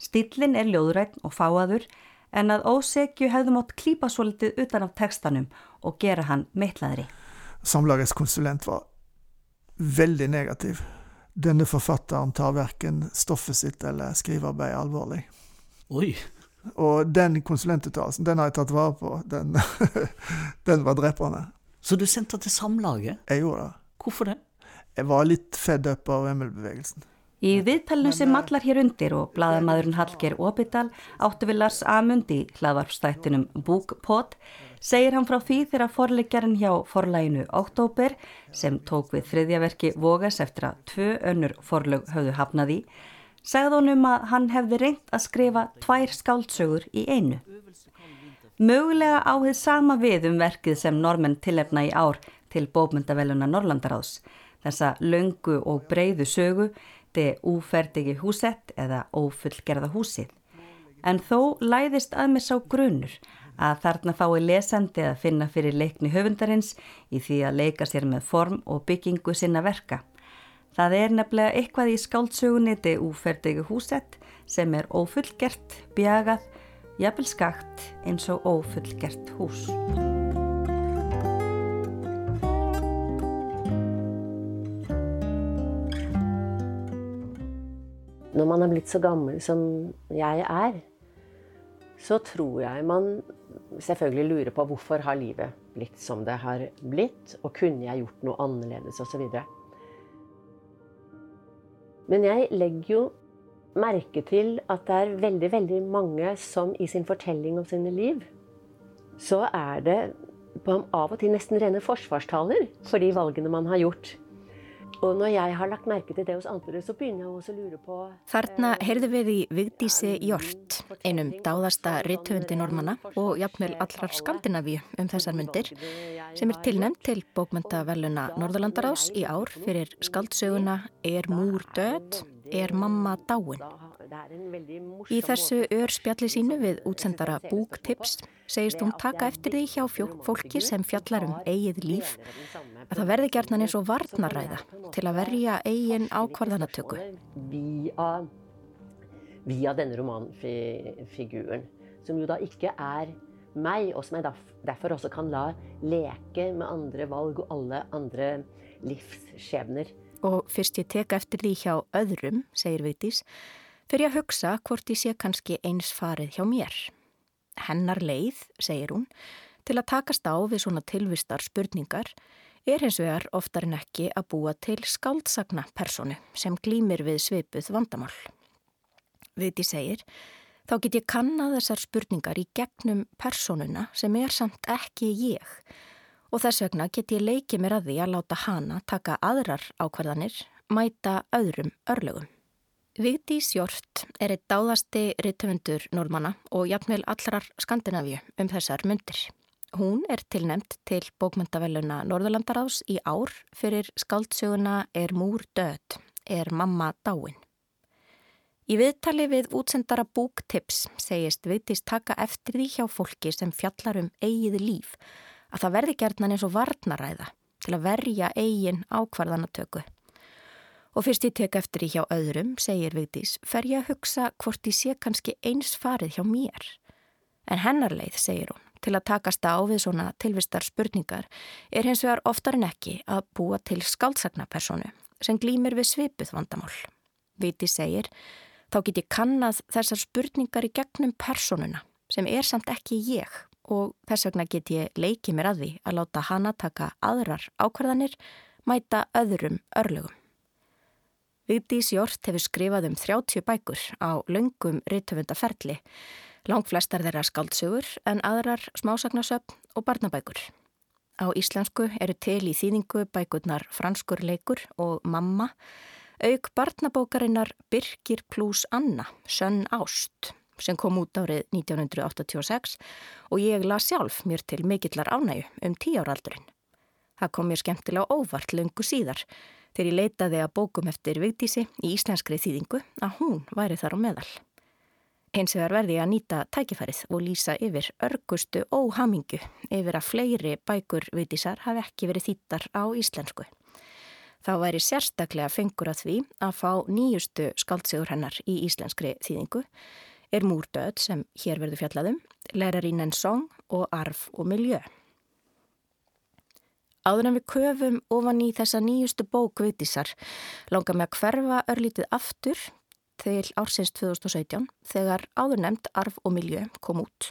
Stillin er ljóðrætt og fáaður en að ósegju hefðum átt klípa svo litið utan á tekstanum og gera hann meitlaðri. Samlagskonsulent var veldig negativ denne forfatteren tar verken stoffet sitt eller skrivearbeid alvorlig. Oi. Og den konsulentuttalelsen, den har jeg tatt vare på. Den, den var drepende. Så du sendte til Samlaget? Jeg gjorde det. Hvorfor det? Jeg var litt fedd up av ML-bevegelsen. Í viðtælnu sem mallar hér undir og bladamæðurinn Hallger Óbidal áttu við Lars Amund í hlaðvarpstættinum Búkpot segir hann frá því þegar forleikjarinn hjá forlæginu Oktober sem tók við þriðjaverki Vogas eftir að tvö önnur forlög höfðu hafnaði segð honum að hann hefði reynt að skrifa tvær skáldsögur í einu. Mögulega áhið sama við um verkið sem normenn tilefna í ár til bókmyndaveluna Norlandaráðs þessa löngu og breyðu sögu Det úferdigi húsett eða ófullgerða húsið. En þó læðist að mér sá grunur að þarna fái lesandi að finna fyrir leikni höfundarins í því að leika sér með form og byggingu sinna verka. Það er nefnilega eitthvað í skáldsögunni Det úferdigi húsett sem er ófullgert, bjagað, jafnvel skakt eins og ófullgert hús. Når man har blitt så gammel som jeg er, så tror jeg man selvfølgelig lurer på hvorfor har livet blitt som det har blitt, og kunne jeg gjort noe annerledes osv. Men jeg legger jo merke til at det er veldig, veldig mange som i sin fortelling om sine liv, så er det av og til nesten rene forsvarstaler for de valgene man har gjort. Og når jeg har lagt merke til det hos andre, så begynner jeg også å lure på Þarna heyrðu við í Vigdísi Jort, einum dáðasta rittöfundi normanna og jafnvel allrar Skandinavíu um þessar myndir, sem er tilnæmt til bókmyndaveluna Norðurlandarás í ár fyrir skaldsöguna Er múr döð, er mamma dáin. Í þessu örspjalli sínu við útsendara Búktips segist hún taka eftir því hjá fólki sem fjallar um eigið líf að það verði gertnan eins og varnaræða til að verja eigin ákvarðanatöku. Via denne romanfiguren, som jo da ikke er meg, og som jeg derfor også kan la leke med andre valg og alle andre livsskjebner. Og fyrst ég teka eftir því hjá öðrum, segir Vigdís, fyrir að hugsa hvort ég sé kannski eins farið hjá mér. Hennar leið, segir hún, til að takast á við svona tilvistar spurningar er hins vegar oftar en ekki að búa til skáldsagna personu sem glýmir við svipuð vandamál. Vigdís segir, þá get ég kannað þessar spurningar í gegnum personuna sem er samt ekki ég og þess vegna get ég leikið mér að því að láta hana taka aðrar ákvarðanir, mæta öðrum örlögum. Vigdís Hjort er eitt dáðasti rittöfundur normanna og jafnveil allrar Skandinavíu um þessar myndir. Hún er tilnemt til bókmyndavelluna Norðurlandaráðs í ár fyrir skaldsöguna Er múr döð, er mamma dáin. Í viðtali við útsendara búktips segist Vigdís taka eftir því hjá fólki sem fjallar um eigið líf að það verði gerðnan eins og varnaræða til að verja eigin ákvarðanatöku. Og fyrst ég tek eftir í hjá öðrum, segir Vigdís, fer ég að hugsa hvort ég sé kannski eins farið hjá mér. En hennarleið, segir hún, til að takast á við svona tilvistar spurningar er hins vegar oftar en ekki að búa til skáldsagnapersonu sem glýmir við svipuð vandamál. Vigdís segir, þá get ég kannad þessar spurningar í gegnum personuna sem er samt ekki ég og þess vegna get ég leikið mér að því að láta hana taka aðrar ákvarðanir, mæta öðrum örlögum. Vigdís Jort hefur skrifað um 30 bækur á laungum rittöfundaferli, lang flestar þeirra skaldsugur en aðrar smásagnasöfn og barnabækur. Á íslensku eru til í þýðingu bækurnar Franskur leikur og Mamma, auk barnabókarinnar Birkir plus Anna, Sönn Ást sem kom út árið 1986 og ég la sjálf mér til mikillar ánægu um tíáraldurinn. Það kom mér skemmtilega óvart lungu síðar þegar ég leitaði að bókum eftir Vigdísi í íslenskri þýðingu að hún væri þar á meðal. Hins vegar verði ég að nýta tækifærið og lýsa yfir örgustu óhamingu yfir að fleiri bækur Vigdísar hafi ekki verið þýttar á íslensku. Þá væri sérstaklega fengur að því að fá nýjustu skaldsegur hennar í íslenskri þýðingu er múrdöð sem hér verður fjallaðum, lærarín en song og arf og miljö. Áður en við köfum ofan í þessa nýjustu bók Vigdísar langar með að hverfa örlítið aftur til ársins 2017 þegar áður nefnd arf og miljö kom út.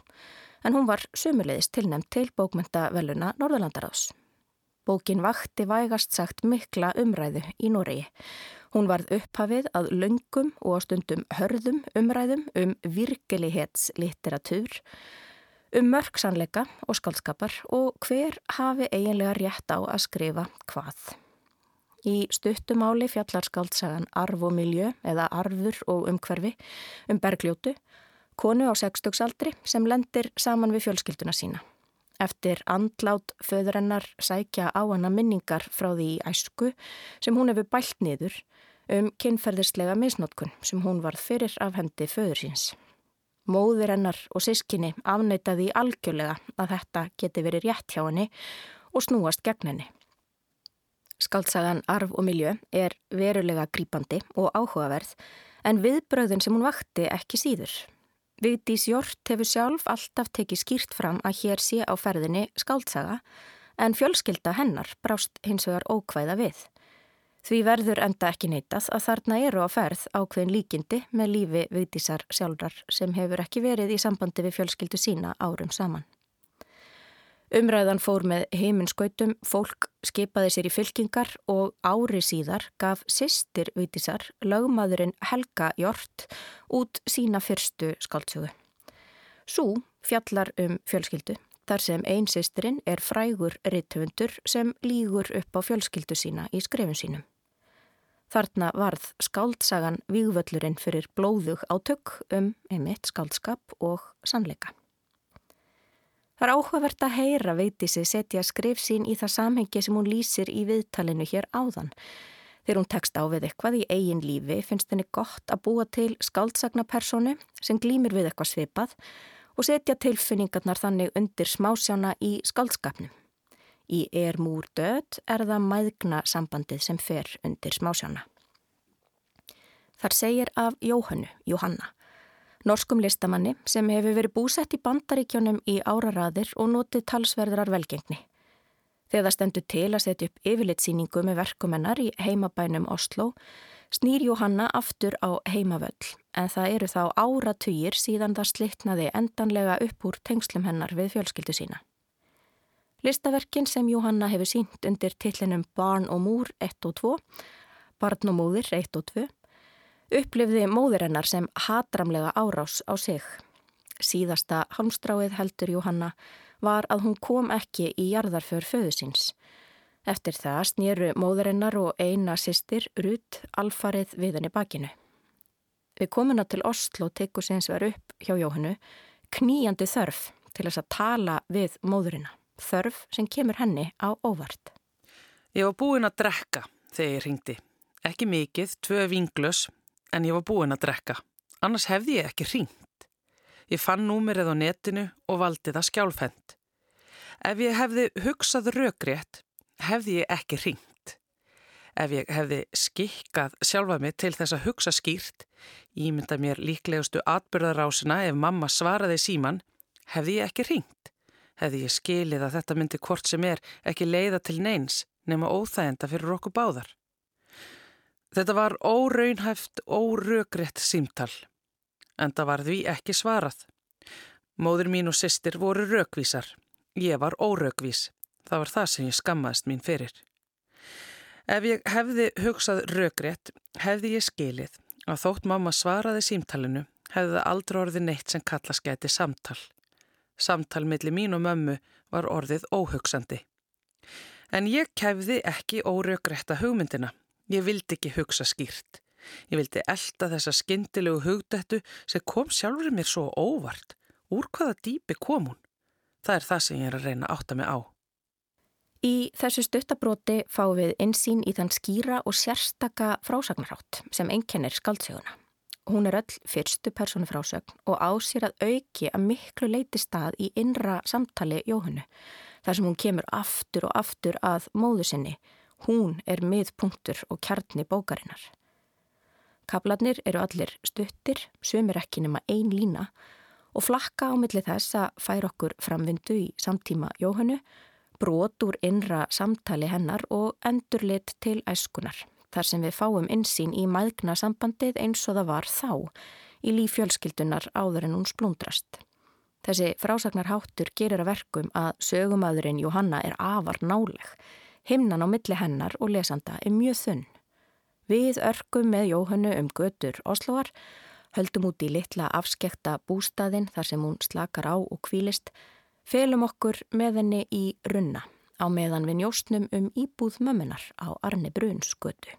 En hún var sömulegist tilnefnd til bókmyndaveluna Norðurlandaráðs. Bókin vakti vægast sagt mikla umræðu í Noregi Hún varð upphafið að löngum og stundum hörðum umræðum um virkelihets-litteratúr, um mörgsanleika og skaldskapar og hver hafi eiginlega rétt á að skrifa hvað. Í stuttumáli fjallar skaldsagan Arf og miljö eða Arfur og umhverfi um bergljótu, konu á sextöksaldri sem lendir saman við fjölskylduna sína. Eftir andlát föðurennar sækja á hana minningar frá því æsku sem hún hefur bælt niður um kynferðislega misnótkun sem hún varð fyrir af hendi föður síns. Móðir hennar og sískinni afneitaði algjörlega að þetta geti verið rétt hjá henni og snúast gegn henni. Skaldsagan Arf og Miljö er verulega grípandi og áhugaverð en viðbröðin sem hún vakti ekki síður. Vigdís Jort hefur sjálf alltaf tekið skýrt fram að hér sé á ferðinni skaldsaga en fjölskylda hennar brást hins vegar ókvæða við. Því verður enda ekki neytað að þarna eru á ferð ákveðin líkindi með lífi viðdísar sjálfrar sem hefur ekki verið í sambandi við fjölskyldu sína árum saman. Umræðan fór með heiminskautum, fólk skipaði sér í fylkingar og ári síðar gaf sýstir viðdísar lögmaðurinn Helga Jort út sína fyrstu skáltsögu. Sú fjallar um fjölskyldu þar sem einsisturinn er frægur rittufundur sem lígur upp á fjölskyldu sína í skrefun sínum. Þarna varð skáldsagan vývöllurinn fyrir blóðug átök um einmitt skáldskap og sannleika. Það er áhugavert að heyra veiti sig setja skrif sín í það samhengi sem hún lýsir í viðtalinu hér áðan. Þegar hún tekst á við eitthvað í eigin lífi finnst henni gott að búa til skáldsagnapersonu sem glýmir við eitthvað svipað og setja tilfinningarnar þannig undir smásjána í skáldskapnum. Í Er múr döð er það mæðgna sambandið sem fer undir smásjána. Þar segir af Jóhannu, Jóhanna, norskum listamanni sem hefur verið búsett í bandaríkjónum í áraraðir og notið talsverðrar velgengni. Þegar það stendur til að setja upp yfirlitsýningu með verkumennar í heimabænum Oslo snýr Jóhanna aftur á heimavöll en það eru þá áratugir síðan það slittnaði endanlega upp úr tengslum hennar við fjölskyldu sína. Listaverkin sem Jóhanna hefur sínt undir tillinum Barn og múr 1 og 2, Barn og móðir 1 og 2, upplifði móðir hennar sem hatramlega árás á sig. Síðasta halmstráið heldur Jóhanna var að hún kom ekki í jarðarför föðusins. Eftir það snýru móðurinnar og eina sýstir Rút alfarið við henni bakinu. Við komuna til Oslo tekur sinns var upp hjá Jóhannu kníjandi þörf til þess að tala við móðurina. Þörf sem kemur henni á óvart. Ég var búin að drekka þegar ég ringdi. Ekki mikið, tvö vinglös, en ég var búin að drekka. Annars hefði ég ekki ringt. Ég fann númerið á netinu og valdi það skjálfend. Ef ég hefði hugsað rökrétt, hefði ég ekki ringt. Ef ég hefði skikkað sjálfa mig til þess að hugsa skýrt, ímynda mér líklegustu atbyrðarásina ef mamma svaraði síman, hefði ég ekki ringt. Hefði ég skilið að þetta myndi hvort sem er ekki leiða til neins nema óþægenda fyrir okkur báðar. Þetta var óraunhæft, órökrétt símtal en það var því ekki svarað. Móður mín og sýstir voru rökvísar. Ég var órökvís. Það var það sem ég skammaðist mín fyrir. Ef ég hefði hugsað rökrétt, hefði ég skilið að þótt mamma svaraði símtalinu, hefði það aldrei orðið neitt sem kalla skæti samtal. Samtal millir mín og mömmu var orðið óhugsandi. En ég kefði ekki órökrétta hugmyndina. Ég vildi ekki hugsa skýrt. Ég vildi elda þessa skyndilegu hugdættu sem kom sjálfur mér svo óvart. Úr hvaða dýpi kom hún? Það er það sem ég er að reyna að átta mig á. Í þessu stuttabróti fáum við einsýn í þann skýra og sérstaka frásagnarhátt sem einkennir skaldsöguna. Hún er öll fyrstu personu frásögn og ásér að auki að miklu leiti stað í innra samtali Jóhannu. Þar sem hún kemur aftur og aftur að móðu sinni. Hún er miðpunktur og kjarni bókarinnar. Kablarnir eru allir stuttir, sömur ekki nema ein lína og flakka á milli þess að fær okkur framvindu í samtíma Jóhannu, brot úr innra samtali hennar og endurlit til æskunar, þar sem við fáum insýn í maðgna sambandið eins og það var þá í lífjölskyldunar áður en hún splúndrast. Þessi frásagnarháttur gerir að verkum að sögumadurinn Jóhanna er afar náleg. Himnan á milli hennar og lesanda er mjög þunn. Við örgum með Jóhannu um götur Osloar, höldum út í litla afskekta bústaðin þar sem hún slakar á og kvílist, felum okkur með henni í runna á meðan við njóstnum um íbúð mömmunar á Arni Bruns götu.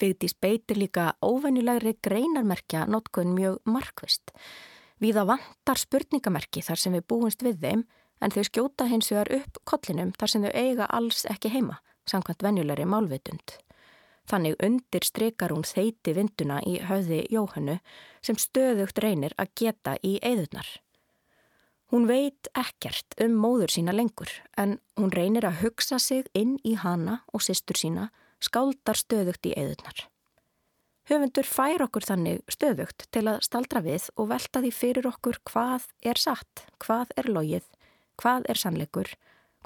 Vigdís beitir líka óvenjulegri greinarmerkja notkun mjög markvist. Við að vantar spurningamerki þar sem við búumst við þeim en þau skjóta hins vegar upp kollinum þar sem þau eiga alls ekki heima, samkvæmt venjulegri málvitund. Þannig undir streykar hún þeiti vinduna í höfði Jóhannu sem stöðugt reynir að geta í eðurnar. Hún veit ekkert um móður sína lengur en hún reynir að hugsa sig inn í hana og sýstur sína skáldar stöðugt í eðurnar. Höfundur fær okkur þannig stöðugt til að staldra við og velta því fyrir okkur hvað er satt, hvað er logið, hvað er sannleikur,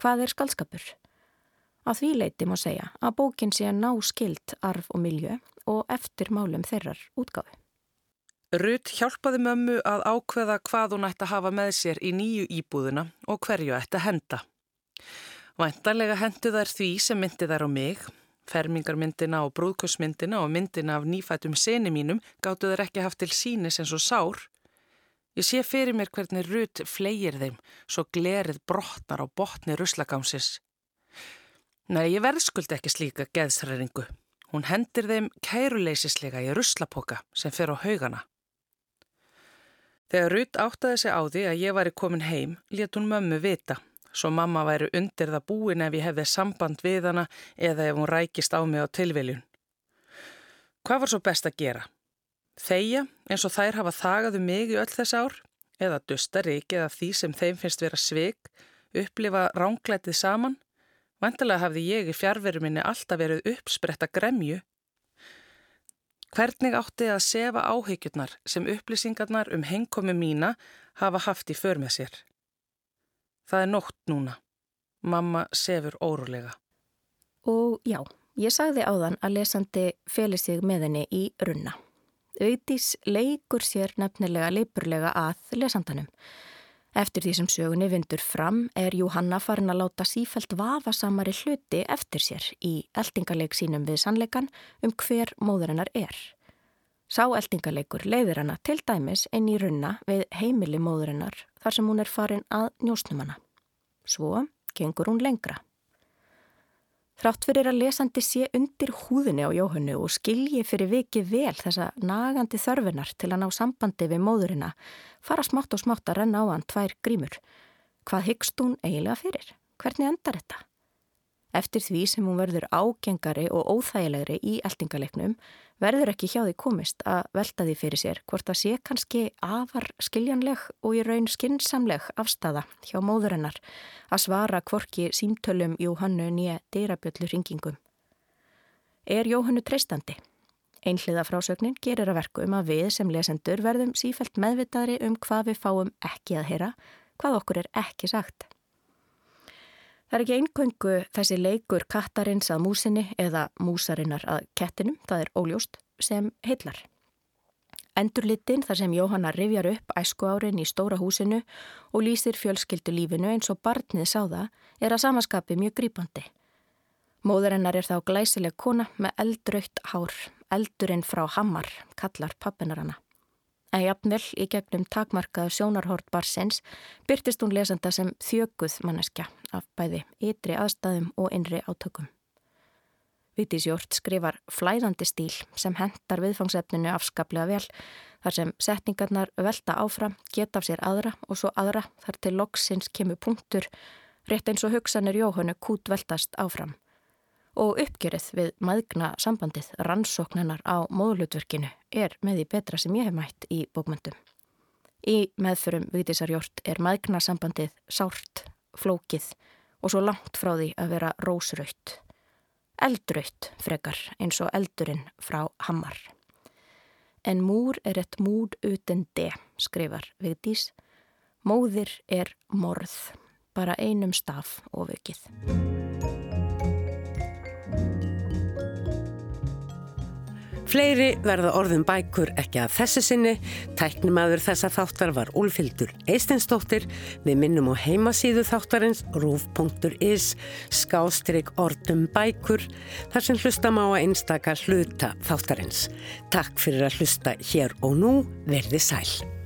hvað er skaldskapur. Að því leiti má segja að bókin sé að ná skilt arf og milju og eftir málum þeirrar útgáfi. Rutt hjálpaði mömmu að ákveða hvað hún ætti að hafa með sér í nýju íbúðuna og hverju ætti að henda. Væntanlega hendu þær því sem myndi þær á mig, fermingarmyndina og brúðkursmyndina og myndina af nýfætum seni mínum gáttu þær ekki haft til sínis eins og sár. Ég sé fyrir mér hvernig Rutt flegir þeim svo glerið brotnar á botni ruslagámsis. Nei, ég verðskuldi ekki slíka geðsræringu. Hún hendir þeim kæruleysislega í ruslapoka sem fer á haugana. Þegar Rutt áttaði sig á því að ég var í komin heim, let hún mömmu vita. Svo mamma væri undir það búin ef ég hefði samband við hana eða ef hún rækist á mig á tilviljun. Hvað var svo best að gera? Þeia eins og þær hafa þagaðu um mig í öll þess ár eða dusta rikið af því sem þeim finnst vera svig, upplifa ránglætið saman. Vantilega hafði ég í fjárveru minni alltaf verið uppspretta gremju. Hvernig átti að sefa áhyggjurnar sem upplýsingarnar um hengkomi mína hafa haft í för með sér? Það er nótt núna. Mamma sefur órulega. Og já, ég sagði áðan að lesandi feli sig með henni í runna. Auðís leikur sér nefnilega leipurlega að lesandanum. Eftir því sem sögunni vindur fram er Júhanna farin að láta sífælt vafasamari hluti eftir sér í eldingarleik sínum við sannleikan um hver móðurinnar er. Sá eldingarleikur leiðir hana til dæmis inn í runna við heimili móðurinnar þar sem hún er farin að njósnum hana. Svo gengur hún lengra. Þrátt fyrir að lesandi sé undir húðinni á Jóhannu og skilji fyrir viki vel þessa nagandi þörfinar til að ná sambandi við móðurina fara smátt og smátt að renna á hann tvær grímur. Hvað hyggst hún eiginlega fyrir? Hvernig endar þetta? Eftir því sem hún verður ágengari og óþægilegri í eldingaleiknum verður ekki hjá því komist að velta því fyrir sér hvort að sé kannski afar skiljanleg og í raun skinsamleg afstafa hjá móðurinnar að svara kvorki símtölum Jóhannu nýja dýrabjöllu ringingum. Er Jóhannu treystandi? Einhliða frásögnin gerir að verku um að við sem lesendur verðum sífælt meðvitaðri um hvað við fáum ekki að heyra, hvað okkur er ekki sagt. Það er ekki eingöngu þessi leikur kattarins að músinni eða músarinnar að kettinum, það er óljóst, sem heillar. Endurlitin þar sem Jóhanna rifjar upp æsku árin í stóra húsinu og lýsir fjölskyldu lífinu eins og barnið sáða er að samaskapi mjög grípandi. Móðurinnar er þá glæsileg kona með eldrautt hár, eldurinn frá Hammar, kallar pappinar hana en jafnvel í gegnum takmarkaðu sjónarhort barsins byrtist hún lesenda sem þjöguð manneskja af bæði ytri aðstæðum og innri átökum. Vítisjórn skrifar flæðandi stíl sem hendar viðfangsefninu afskaplega vel þar sem setningarnar velta áfram, geta af sér aðra og svo aðra þar til loksins kemur punktur rétt eins og hugsanir Jóhannu kút veltast áfram og uppgjörið við maðgna sambandið rannsóknanar á móðlutverkinu er með því betra sem ég hef mætt í bókmyndum. Í meðförum Vigdísarjort er maðgna sambandið sárt, flókið og svo langt frá því að vera rósraut. Eldraut frekar eins og eldurinn frá Hammar. En múr er ett múr utan de, skrifar Vigdís. Móðir er morð, bara einum staf og vökið. Fleiri verða orðum bækur ekki að þessu sinni. Tæknimaður þessa þáttar var Úlfildur Eistinsdóttir. Við minnum á heimasíðu þáttarins rúf.is skástrygg orðum bækur þar sem hlusta má að einstaka hluta þáttarins. Takk fyrir að hlusta hér og nú verði sæl.